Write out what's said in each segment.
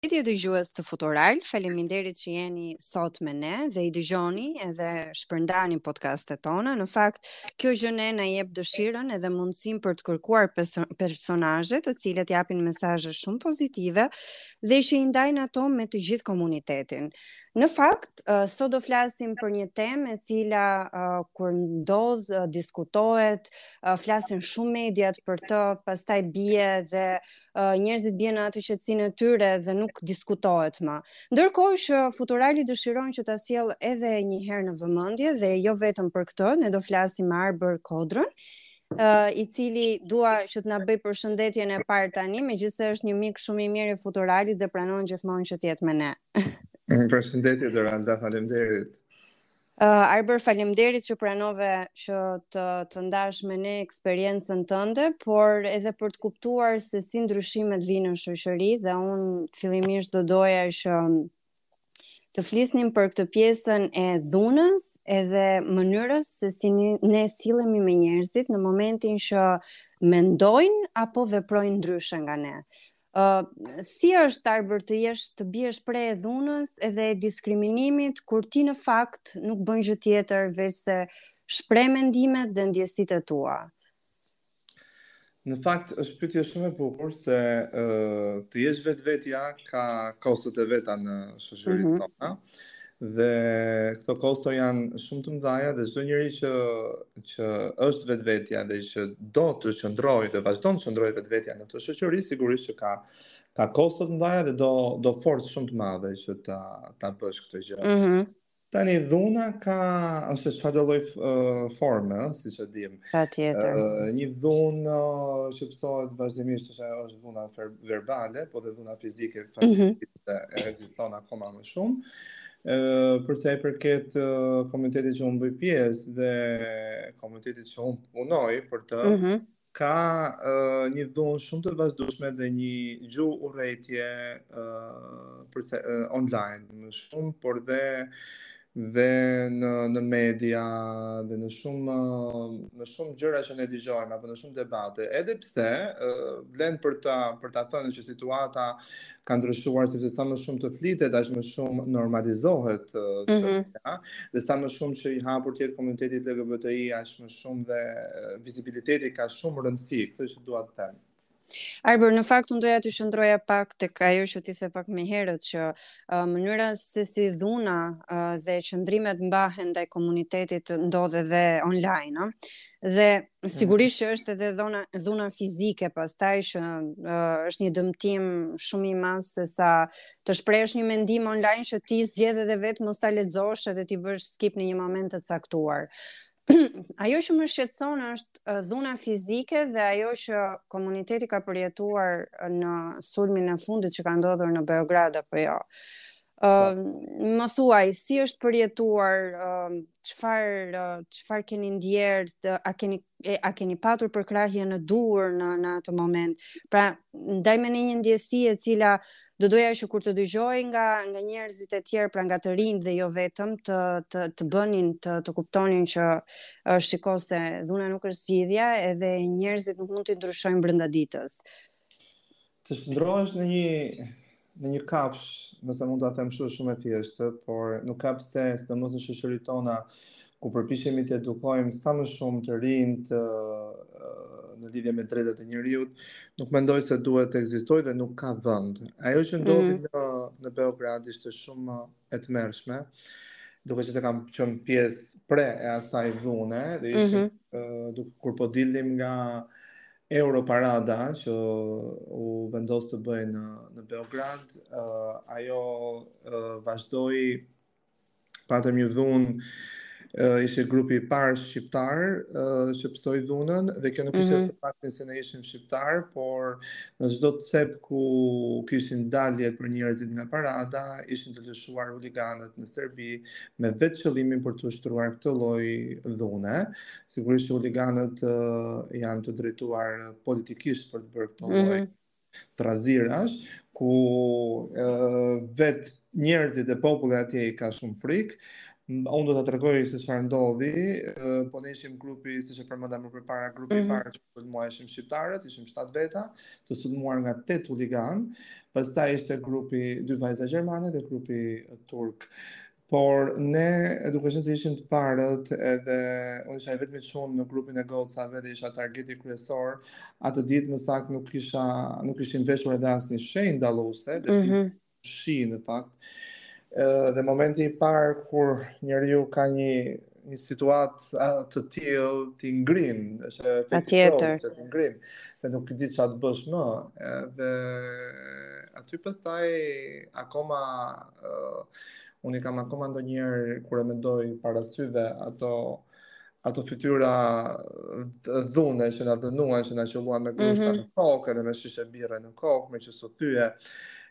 Përshëndetje dëgjues të Futural, faleminderit që jeni sot me ne dhe i dëgjoni edhe shpërndani podcastet tona. Në fakt, kjo gjë ne na jep dëshirën edhe mundësinë për të kërkuar personazhe të cilët japin mesazhe shumë pozitive dhe që i ndajnë ato me të gjithë komunitetin. Në fakt, sot do flasim për një temë e cila kur ndodh, diskutohet, flasin shumë mediat për të, pastaj bie dhe njerëzit bien në atë qetësinë e tyre dhe nuk diskutohet më. Ndërkohë që Futurali dëshiron që ta sjellë edhe një herë në vëmendje dhe jo vetëm për këtë, ne do flasim me Arbër Kodrën, uh, i cili dua që të na bëjë përshëndetjen e parë tani, megjithëse është një mik shumë i mirë i Futuralit dhe pranon gjithmonë që të jetë me ne. Përshëndetje Doranda, falemderit. Uh, Arbër, faleminderit që pranove që të të ndash me ne eksperiencën tënde, por edhe për të kuptuar se si ndryshimet vijnë në shoqëri dhe unë fillimisht do doja që të flisnim për këtë pjesën e dhunës edhe mënyrës se si ne sillemi me njerëzit në momentin që mendojnë apo veprojnë ndryshe nga ne. Uh, si është Arbër të jesh të biesh pre e dhunës edhe e diskriminimit kur ti në fakt nuk bën gjë tjetër veçse shpreh mendimet dhe ndjesitë e tua. Në fakt është pyetje shumë e bukur se uh, të jesh vetvetja ka kostot e veta në shoqërinë mm -hmm. tonë. Dhe këto kosto janë shumë të mëdhaja dhe çdo njeri që që është vetvetja dhe që do të qëndrojë dhe vazhdon të qëndrojë vetvetja në këtë shoqëri sigurisht që ka ka kosto të mëdha dhe do do forcë shumë të madhe që ta ta bësh këtë gjë. Mm -hmm. Tani dhuna ka ose çfarëdo lloj uh, forme, siç e dim. Patjetër. Uh, një dhunë uh, që pësohet vazhdimisht ose ajo është dhuna verbale, po dhe dhuna fizike, mhm. fizike mm -hmm. dhe ekziston akoma më shumë. Uh, përsa i përket uh, komunitetit që unë bëj pjesë dhe komunitetit që unë punoj për të, mm -hmm. ka uh, një dhunë shumë të vazhdueshme dhe një gjuhë urrejtje uh, për sa, uh, online më shumë, por dhe dhe në në media dhe në shumë në shumë gjëra që ne dëgjojmë apo në shumë debate, edhe pse vlen për ta për ta thënë që situata ka ndryshuar sepse sa më shumë të flitet, aq më shumë normalizohet mhm. çështja mm -hmm. dhe sa më shumë që i hapur të jetë komuniteti LGBTI, aq më shumë dhe vizibiliteti ka shumë rëndësi, këtë që dua të them. Arbër, në fakt unë doja të qëndroja pak tek ajo që ti the pak më herët që uh, mënyra se si dhuna uh, dhe qëndrimet mbahen ndaj komunitetit ndodh edhe online, no? Dhe mhm. sigurisht që është edhe dhuna dhuna fizike, pastaj që uh, është një dëmtim shumë i madh se sa të shprehësh një mendim online që ti zgjedh edhe vetë mos ta lexosh edhe t'i bësh skip në një moment të caktuar. ajo që më shqetëson është dhuna fizike dhe ajo që komuniteti ka përjetuar në sulmin e fundit që ka ndodhur në Beograd apo jo. Uh, më thuaj, si është përjetuar, çfarë, uh, çfarë keni ndjerë, a, keni, a keni patur përkrahjen e duhur në, në atë moment? Pra, ndaj me ne një ndjesi e cila do doja që kur të dëgjohej nga nga njerëzit e tjerë, pra nga të rinjtë dhe jo vetëm të të të bënin të të kuptonin që uh, shiko se dhuna nuk është zgjidhja, edhe njerëzit nuk mund të ndryshojnë brenda ditës. Të shndërrohesh në një në një kafsh, nëse mund ta them kështu shumë e thjeshtë, por nuk ka pse, sidomos në shoqërinë tona, ku përpiqemi të edukojmë sa më shumë të rinjtë të në lidhje me drejtat e njeriut, nuk mendoj se duhet të ekzistojë dhe nuk ka vend. Ajo që ndodhi mm. në në Beograd ishte shumë e tmerrshme, duke qenë se kam qenë pjesë pre e asaj dhune, dhe ishte, mm -hmm. duke, kur po dilnim nga Euro Parada, që u vendos të bëhej në, në Beograd, uh, ajo uh, vazhdoi patëm një dhunë uh, ishte grupi i parë shqiptar uh, që pësoi dhunën dhe kjo nuk ishte mm -hmm. faktin se ne ishim shqiptar, por në çdo cep ku kishin dalje për njerëzit nga parada, ishin të lëshuar huliganët në Serbi me vetëm qëllimin për të ushtruar këtë lloj dhune. Sigurisht huliganët uh, janë të drejtuar politikisht për të bërë këtë lloj mm -hmm trazirash, ku vetë njerëzit e popullit atje i ka shumë frikë. Unë do ta tregoj se çfarë ndodhi, po ne ishim grupi, siç e përmenda më përpara, grupi i mhm. parë që u sulmua ishim shqiptarët, ishim 7 veta, të sulmuar nga 8 huliganë. Pastaj ishte grupi dy vajza gjermane dhe grupi turk. Por ne, duke qenë se ishim të parët, edhe unë isha i vetmi çun në grupin e gocave dhe isha targeti kryesor, atë ditë më saktë nuk kisha nuk ishim veshur edhe asnjë shenjë dalluese, dhe mm -hmm. shi në fakt. Ë dhe momenti i parë kur njeriu ka një një situatë të tillë ti ngrin, është diçka tjetër, ti ngrin, se nuk di çfarë të bësh më. Edhe aty pastaj akoma uh, unë kam akoma ndonjëherë kur e mendoj parasysh ato ato fytyra dhune që na dënuan, që na qëlluan me grushta mm -hmm. në kokë, edhe me shishe birre në kokë, me qese thyer,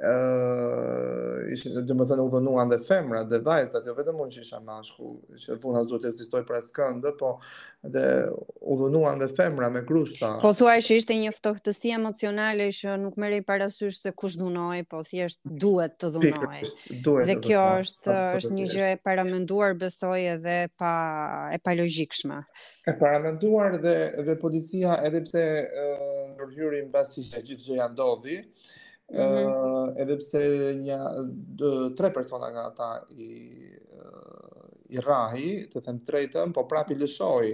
ë ishin dhe domethënë u dhunuan dhe femrat dhe vajzat, jo vetëm unë që isha mashkull, që dhuna s'duhet të ekzistojë për askënd, po dhe u dhunuan dhe femra me grushta. Pothuajse ishte një ftohtësi emocionale që nuk merrej parasysh se kush dhunohej, po thjesht duhet të dhunohej. Duhet. Dhe kjo është është një gjë e paramenduar besoj edhe pa e palogjikshme. E paramenduar dhe dhe policia edhe pse ndërhyri mbasi gjithë gjëja ndodhi, Mm -hmm. uh, edhe pse nja dy, tre persona nga ata i uh, i rrahi, të them të drejtën, po prap i lëshoi.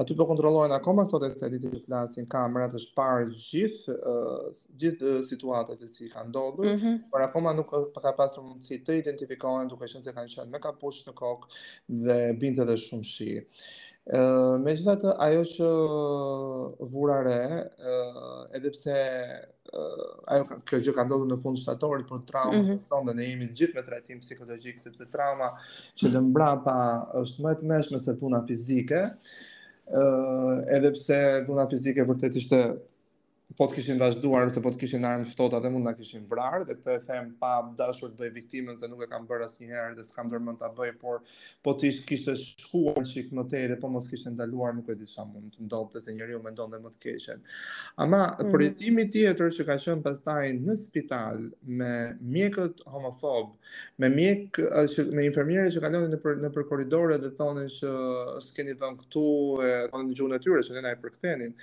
Aty po kontrollohen akoma sot e kësaj dite që flasim kamerat, është parë gjithë uh, gjithë situata se si ka ndodhur, mm -hmm. por akoma nuk ka, ka pasur mundësi të identifikohen duke qenë se kanë qenë me kapuç në kokë dhe binte edhe shumë shi. Uh, megjithatë ajo që vura re, uh, edhe pse ajo kjo gjë ka ndodhur në fund të shtatorit por trauma mm -hmm. jonë ne jemi të gjithë me trajtim psikologjik sepse trauma që lë mbrapa është më e tmerrshme se dhuna fizike ë uh, edhe pse dhuna fizike vërtet ishte po të kishin vazhduar ose po të kishin armë të ftohta dhe mund të na kishin vrarë dhe këtë e them pa dashur të bëj viktimën se nuk e kam bërë asnjëherë dhe s'kam ndërmend ta bëj por Po të kishte shkuar çik më tej dhe po mos kishte ndaluar, nuk e di çfarë mund të ndodhte se njeriu mendon dhe më të keqen. Ama mm -hmm. përjetimi tjetër që ka qenë pastaj në spital me mjekët homofobë, me mjek që me infermiere që kalonin nëpër nëpër korridore dhe thonin që s'keni vend këtu e thonin në gjuhën e tyre që ne na e përkthenin.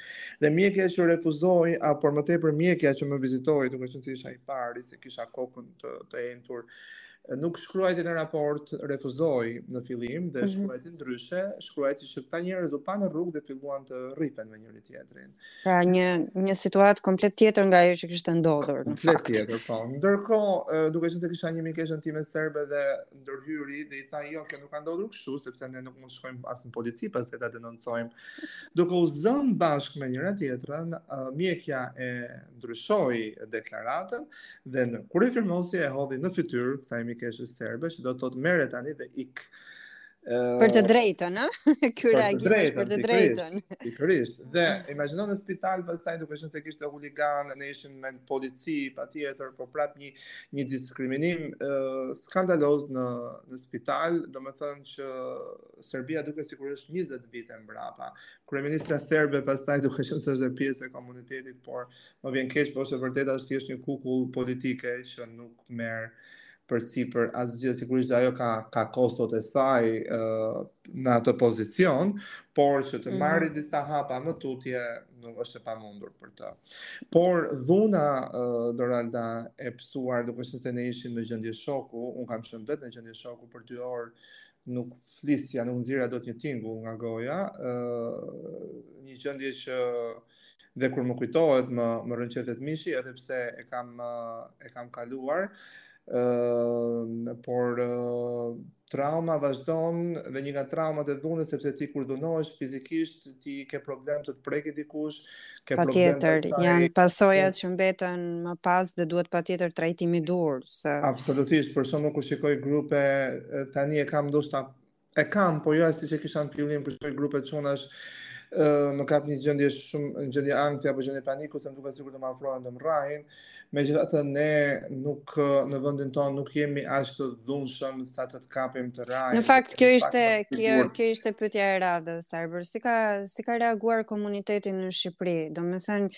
Dhe mjekja që refuzoi, apo më tepër mjekja që më vizitoi, duke qenë se isha i pari se kisha kokën të të ënjtur, Nuk shkruajti në raport, refuzoi në fillim dhe mhm. shkruajti ndryshe, shkruajti që këta njerëz u panë në rrugë dhe filluan të rrihen me njëri tjetrin. Pra një një situatë komplet tjetër nga ajo që kishte ndodhur në fakt. Komplet tjetër, po. Ndërkohë, duke qenë se kisha një mikeshën time serbe dhe ndërhyri dhe i tha jo, kjo nuk ka ndodhur kështu, sepse ne nuk mund të shkojmë as në polici pastaj ta denoncojmë. Duke u zënë bashkë me njëra tjetrën, mjekja e ndryshoi deklaratën dhe kur e firmosi e hodhi në fytyrë kësaj mikeshës serbe që do të thotë merre tani dhe ik. Uh, për të drejtën, ë? Ky reagim është për të drejtën. Pikërisht. Dhe imagjino në spital pastaj duke qenë se kishte huliganë, ne ishim me polici, patjetër, po prap një një diskriminim uh, skandaloz në në spital, domethënë që Serbia duket sikur është 20 vite mbrapa. Kryeministra serbe pastaj duke qenë se është pjesë e komunitetit, por më vjen keq, por është e vërtetë është thjesht një kukull politike që nuk merr për sipër asgjë. Sigurisht ajo ka ka kostot e saj uh, në atë pozicion, por që të mhm. marri mm -hmm. disa hapa më tutje nuk është e pamundur për të. Por dhuna uh, Doralda e pësuar duke qenë se ne ishim në gjendje shoku, un kam qenë vetë në gjendje shoku për 2 orë nuk flisja, nuk nxirrja dot një tingull nga goja, ë një gjendje që dhe kur më kujtohet më më rrënqethet mishi edhe pse e kam e kam kaluar ë uh, por uh, trauma vazhdon dhe një nga traumat e dhunës sepse ti kur dhunohesh fizikisht ti ke problem të të prekë dikush Patjetër, janë pasoja që mbeten më pas dhe duhet patjetër trajtimi i duhur, se Absolutisht, për shembull kur shikoj grupe tani e kam ndoshta e kam, po jo ashtu siç kisha në fillim kur shikoj grupe çunash më kap një gjendje shumë gjendje ankthi apo gjendje paniku se më duket sikur do më afrohen do më rrahin Megjithatë ne nuk në vendin tonë nuk jemi aq të dhunshëm sa të të kapim të rrahim. Në fakt kjo ishte kjo kjo ishte pyetja e radhës, Arbër. Si ka si ka reaguar komuniteti në Shqipëri? Domethënë,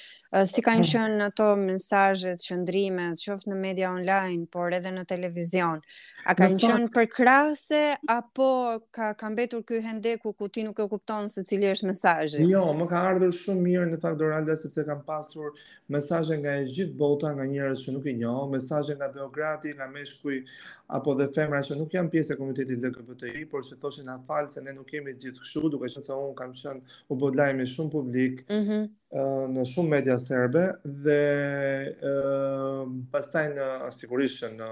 si kanë mm. qenë ato mesazhet, qëndrimet, qoftë në media online, por edhe në televizion? A kanë qenë përkrase apo ka ka mbetur ky hendeku ku ti nuk e kupton se cili është mesazhi? Jo, më ka ardhur shumë mirë në fakt Doralda sepse kam pasur mesazhe nga e gjithë bota, nga njerëz që nuk i njoh, mesazhe nga Beogradi, nga meshkuj apo dhe femra që nuk janë pjesë e komunitetit LGBTI, por që thoshin na fal se ne nuk jemi gjithë kështu, duke qenë se unë kam qenë u bë lajmi shumë publik. Mm -hmm. në shumë media serbe dhe uh, pastaj në sigurisht në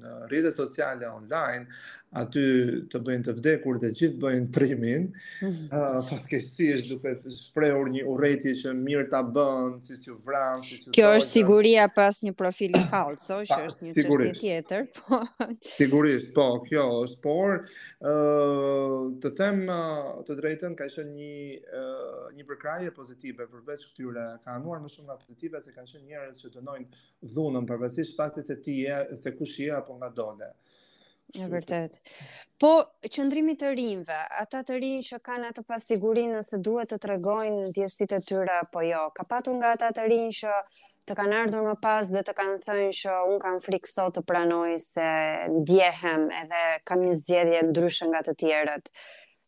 në rrjetet sociale online, aty të bëjnë të vdekur dhe gjithë bëjnë trimin, mhm. fatkeqësisht duke shprehur një urrejtje që mirë t'a bën, si si s'vran, si si Kjo është siguria pas një profili falso, që është një çështje tjetër, po. Sigurisht, po, kjo është, por ë të them të drejtën ka qenë një një përkrahje pozitive përveç këtyre, ka anuar më shumë nga pozitive se kanë qenë njerëz që dënojnë dhunën pavarësisht faktit se ti je se kush je apo nga dole. Në vërtet. Po, qëndrimi i të rinjve, ata të rinj që kanë atë pasigurinë nëse duhet të tregojnë ndjesitë e tyre apo jo. Ka patur nga ata të rinj që të kanë ardhur më pas dhe të kanë thënë që unë kam frikë sot të pranoj se ndjehem edhe kam një zgjedhje ndryshe nga të tjerët.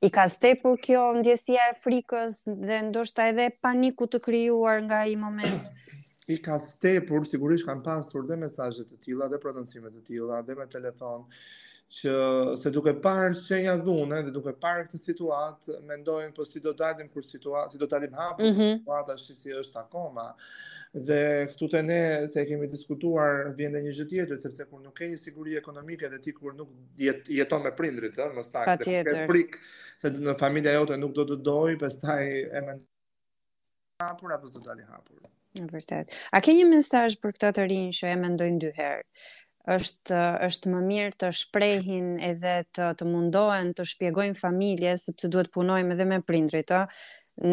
I ka stepur kjo ndjesia e frikës dhe ndoshta edhe e panikut të krijuar nga ai moment. I ka stepur, sigurisht kanë pasur dhe mesazhe të tilla dhe prononcime të tilla dhe me telefon, që se duke parë shenja dhune dhe duke parë këtë situatë, mendojnë po si do dalim kur situatë, si do dalim hapur, mm -hmm. situata është si është akoma. Dhe këtu të ne, se e kemi diskutuar, vjen dhe një gjë tjetër, sepse kur nuk ke një siguri ekonomike dhe ti kur nuk jet, jeton me prindrit, ëh, më saktë. Patjetër. Ke frikë se në familja jote nuk do të doj, pastaj e mendon hapur apo s'do dalë hapur. Në të vërtetë. A ke një mesazh për këta të rinj që e mendojnë dy herë? Është është më mirë të shprehin edhe të të mundohen të shpjegojnë familjes sepse duhet punojmë edhe me prindrit, ëh.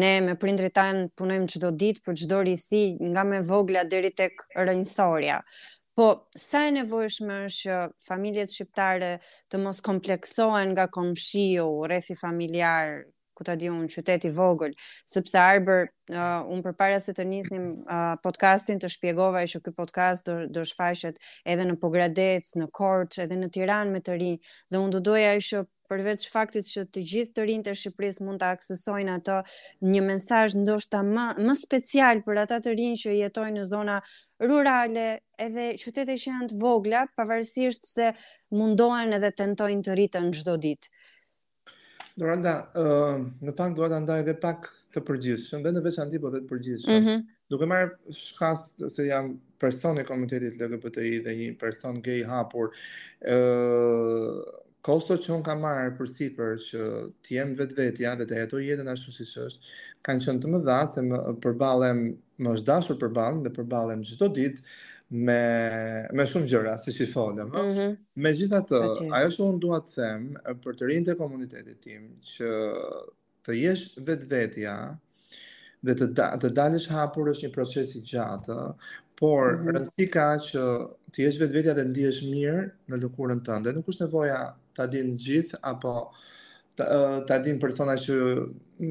Ne me prindrit tanë punojmë çdo ditë për çdo risi, nga më e vogla deri tek rënjësorja Po, sa e nevojshme është që familjet shqiptare të mos kompleksohen nga komshiu, rrethi familjar, ku ta di unë, qyteti i vogël, sepse Arbër, uh, unë përpara se të nisnim uh, podcastin të shpjegova që ky podcast do, do shfaqet edhe në Pogradec, në Korçë, edhe në Tiranë me të rinj, dhe unë do doja që përveç faktit që të gjithë të rinjtë e Shqipërisë mund ta aksesojnë atë, një mesazh ndoshta më më special për ata të rinj që jetojnë në zona rurale, edhe qytete që janë të vogla, pavarësisht se mundohen edhe tentojnë të rriten çdo ditë. Doralda, uh, në fakt dua ta ndaj edhe pak të përgjithshëm, dhe në veçanti po ve te përgjithshmja. Mm -hmm. Duke marrë shkas se jam person i komunitetit LGBTI dhe një person gay hapur, ë uh, Kostot që unë kam marrë përsipër që të jem vetvetja dhe të jetoj jetën ashtu siç është, kanë qenë të mëdha se më përballem, më është dashur përballem dhe përballem çdo ditë me me shumë gjëra, siç i folëm. Mm -hmm. Megjithatë, ajo që unë dua të them për të rinjtë e komunitetit tim që Të jesh vetvetja dhe të da, të dalësh hapur është një proces i gjatë, por mm -hmm. rëndësi ka që të jesh vetvetja dhe të ndihesh mirë në lëkurën tënde. Nuk është nevoja ta dinë të gjithë apo ta, ta dinë persona që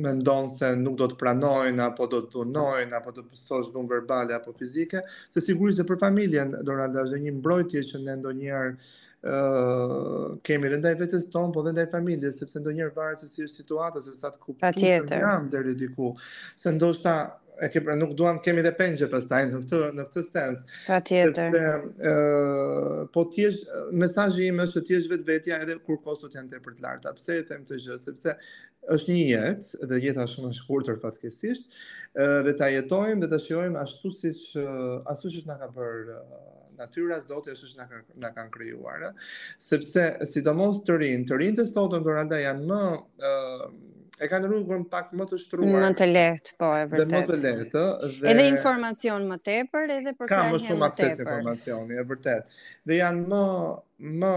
mendon se nuk do të pranojnë apo do të dhunojnë apo do të pësosh dhunë verbale apo fizike, se sigurisht dhe për familjen Doralda është një mbrojtje që ne ndonjëherë uh, kemi dhe ndaj vetes tonë, po dhe ndaj familjes, sepse ndonjëherë varet se si është situata, se sa të kuptuar jam deri diku. Se ndoshta e ke pra nuk duam kemi dhe pengje pastaj në këtë në këtë sens. Patjetër. Sepse ë po të jesh, mesazhi im është të jesh vetvetja edhe kur kostot janë tepër të larta. Pse e them këtë gjë? Sepse është një jetë dhe jeta është shumë e shkurtër fatkeqësisht, dhe ta jetojmë dhe ta shijojmë ashtu siç ashtu siç na ka bërë natyra Zoti është që na ka na kanë krijuar, ë, sepse sidomos të rinj, të rinjtë e sotëm Doralda janë më ë e kanë rrugën pak më të shtruar. Më të lehtë, po e vërtetë. Dhe më të lehtë dhe edhe informacion më tepër, edhe përkrahje më tepër. Ka më shumë akses informacioni, e vërtetë. Dhe janë më më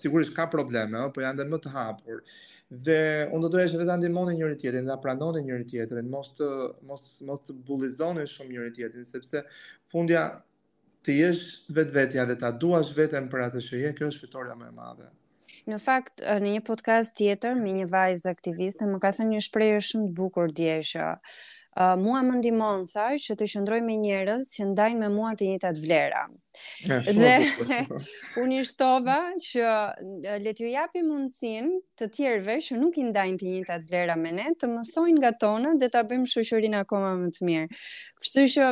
sigurisht ka probleme, ë, po janë edhe më të hapur. Dhe unë do doja që edhe ta ndihmoni njëri tjetrin, ta pranoni njëri tjetrin, mos të mos mos të bullizoni shumë njëri tjetrin, sepse fundja të jesh vetvetja dhe ta duash veten për atë që je, kjo është fitorja më e madhe. Në fakt, në një podcast tjetër me një vajzë aktiviste, më ka thënë një shprehje shumë të bukur dje që uh, mua më ndihmon tha që të qëndroj me njerëz që ndajnë me mua të njëjtat vlera. dhe unë i shtova që le t'ju japim mundësinë të tjerëve që nuk i ndajnë të njëjtat vlera me ne, të mësojnë nga tonat dhe ta bëjmë shoqërinë akoma më të mirë. Kështu që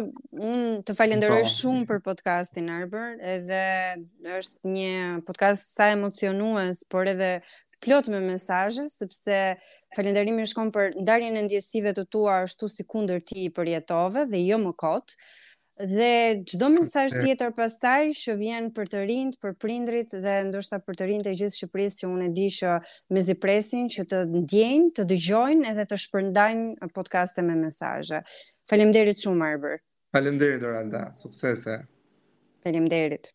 unë të falenderoj shumë për podcastin Arbër, edhe është një podcast sa emocionues, por edhe plot me mesazhe sepse falënderimi shkon për ndarjen e ndjesive të tua ashtu sikundër ti i përjetove dhe jo më kot. Dhe çdo mesazh tjetër pastaj që vjen për të rinjtë, për prindrit dhe ndoshta për të rinjtë e gjithë Shqipërisë që unë e di që mezi presin që të ndjejnë, të dëgjojnë edhe të shpërndajnë podcaste me mesazhe. Faleminderit shumë Arbër. Faleminderit Doralda, suksese. Faleminderit.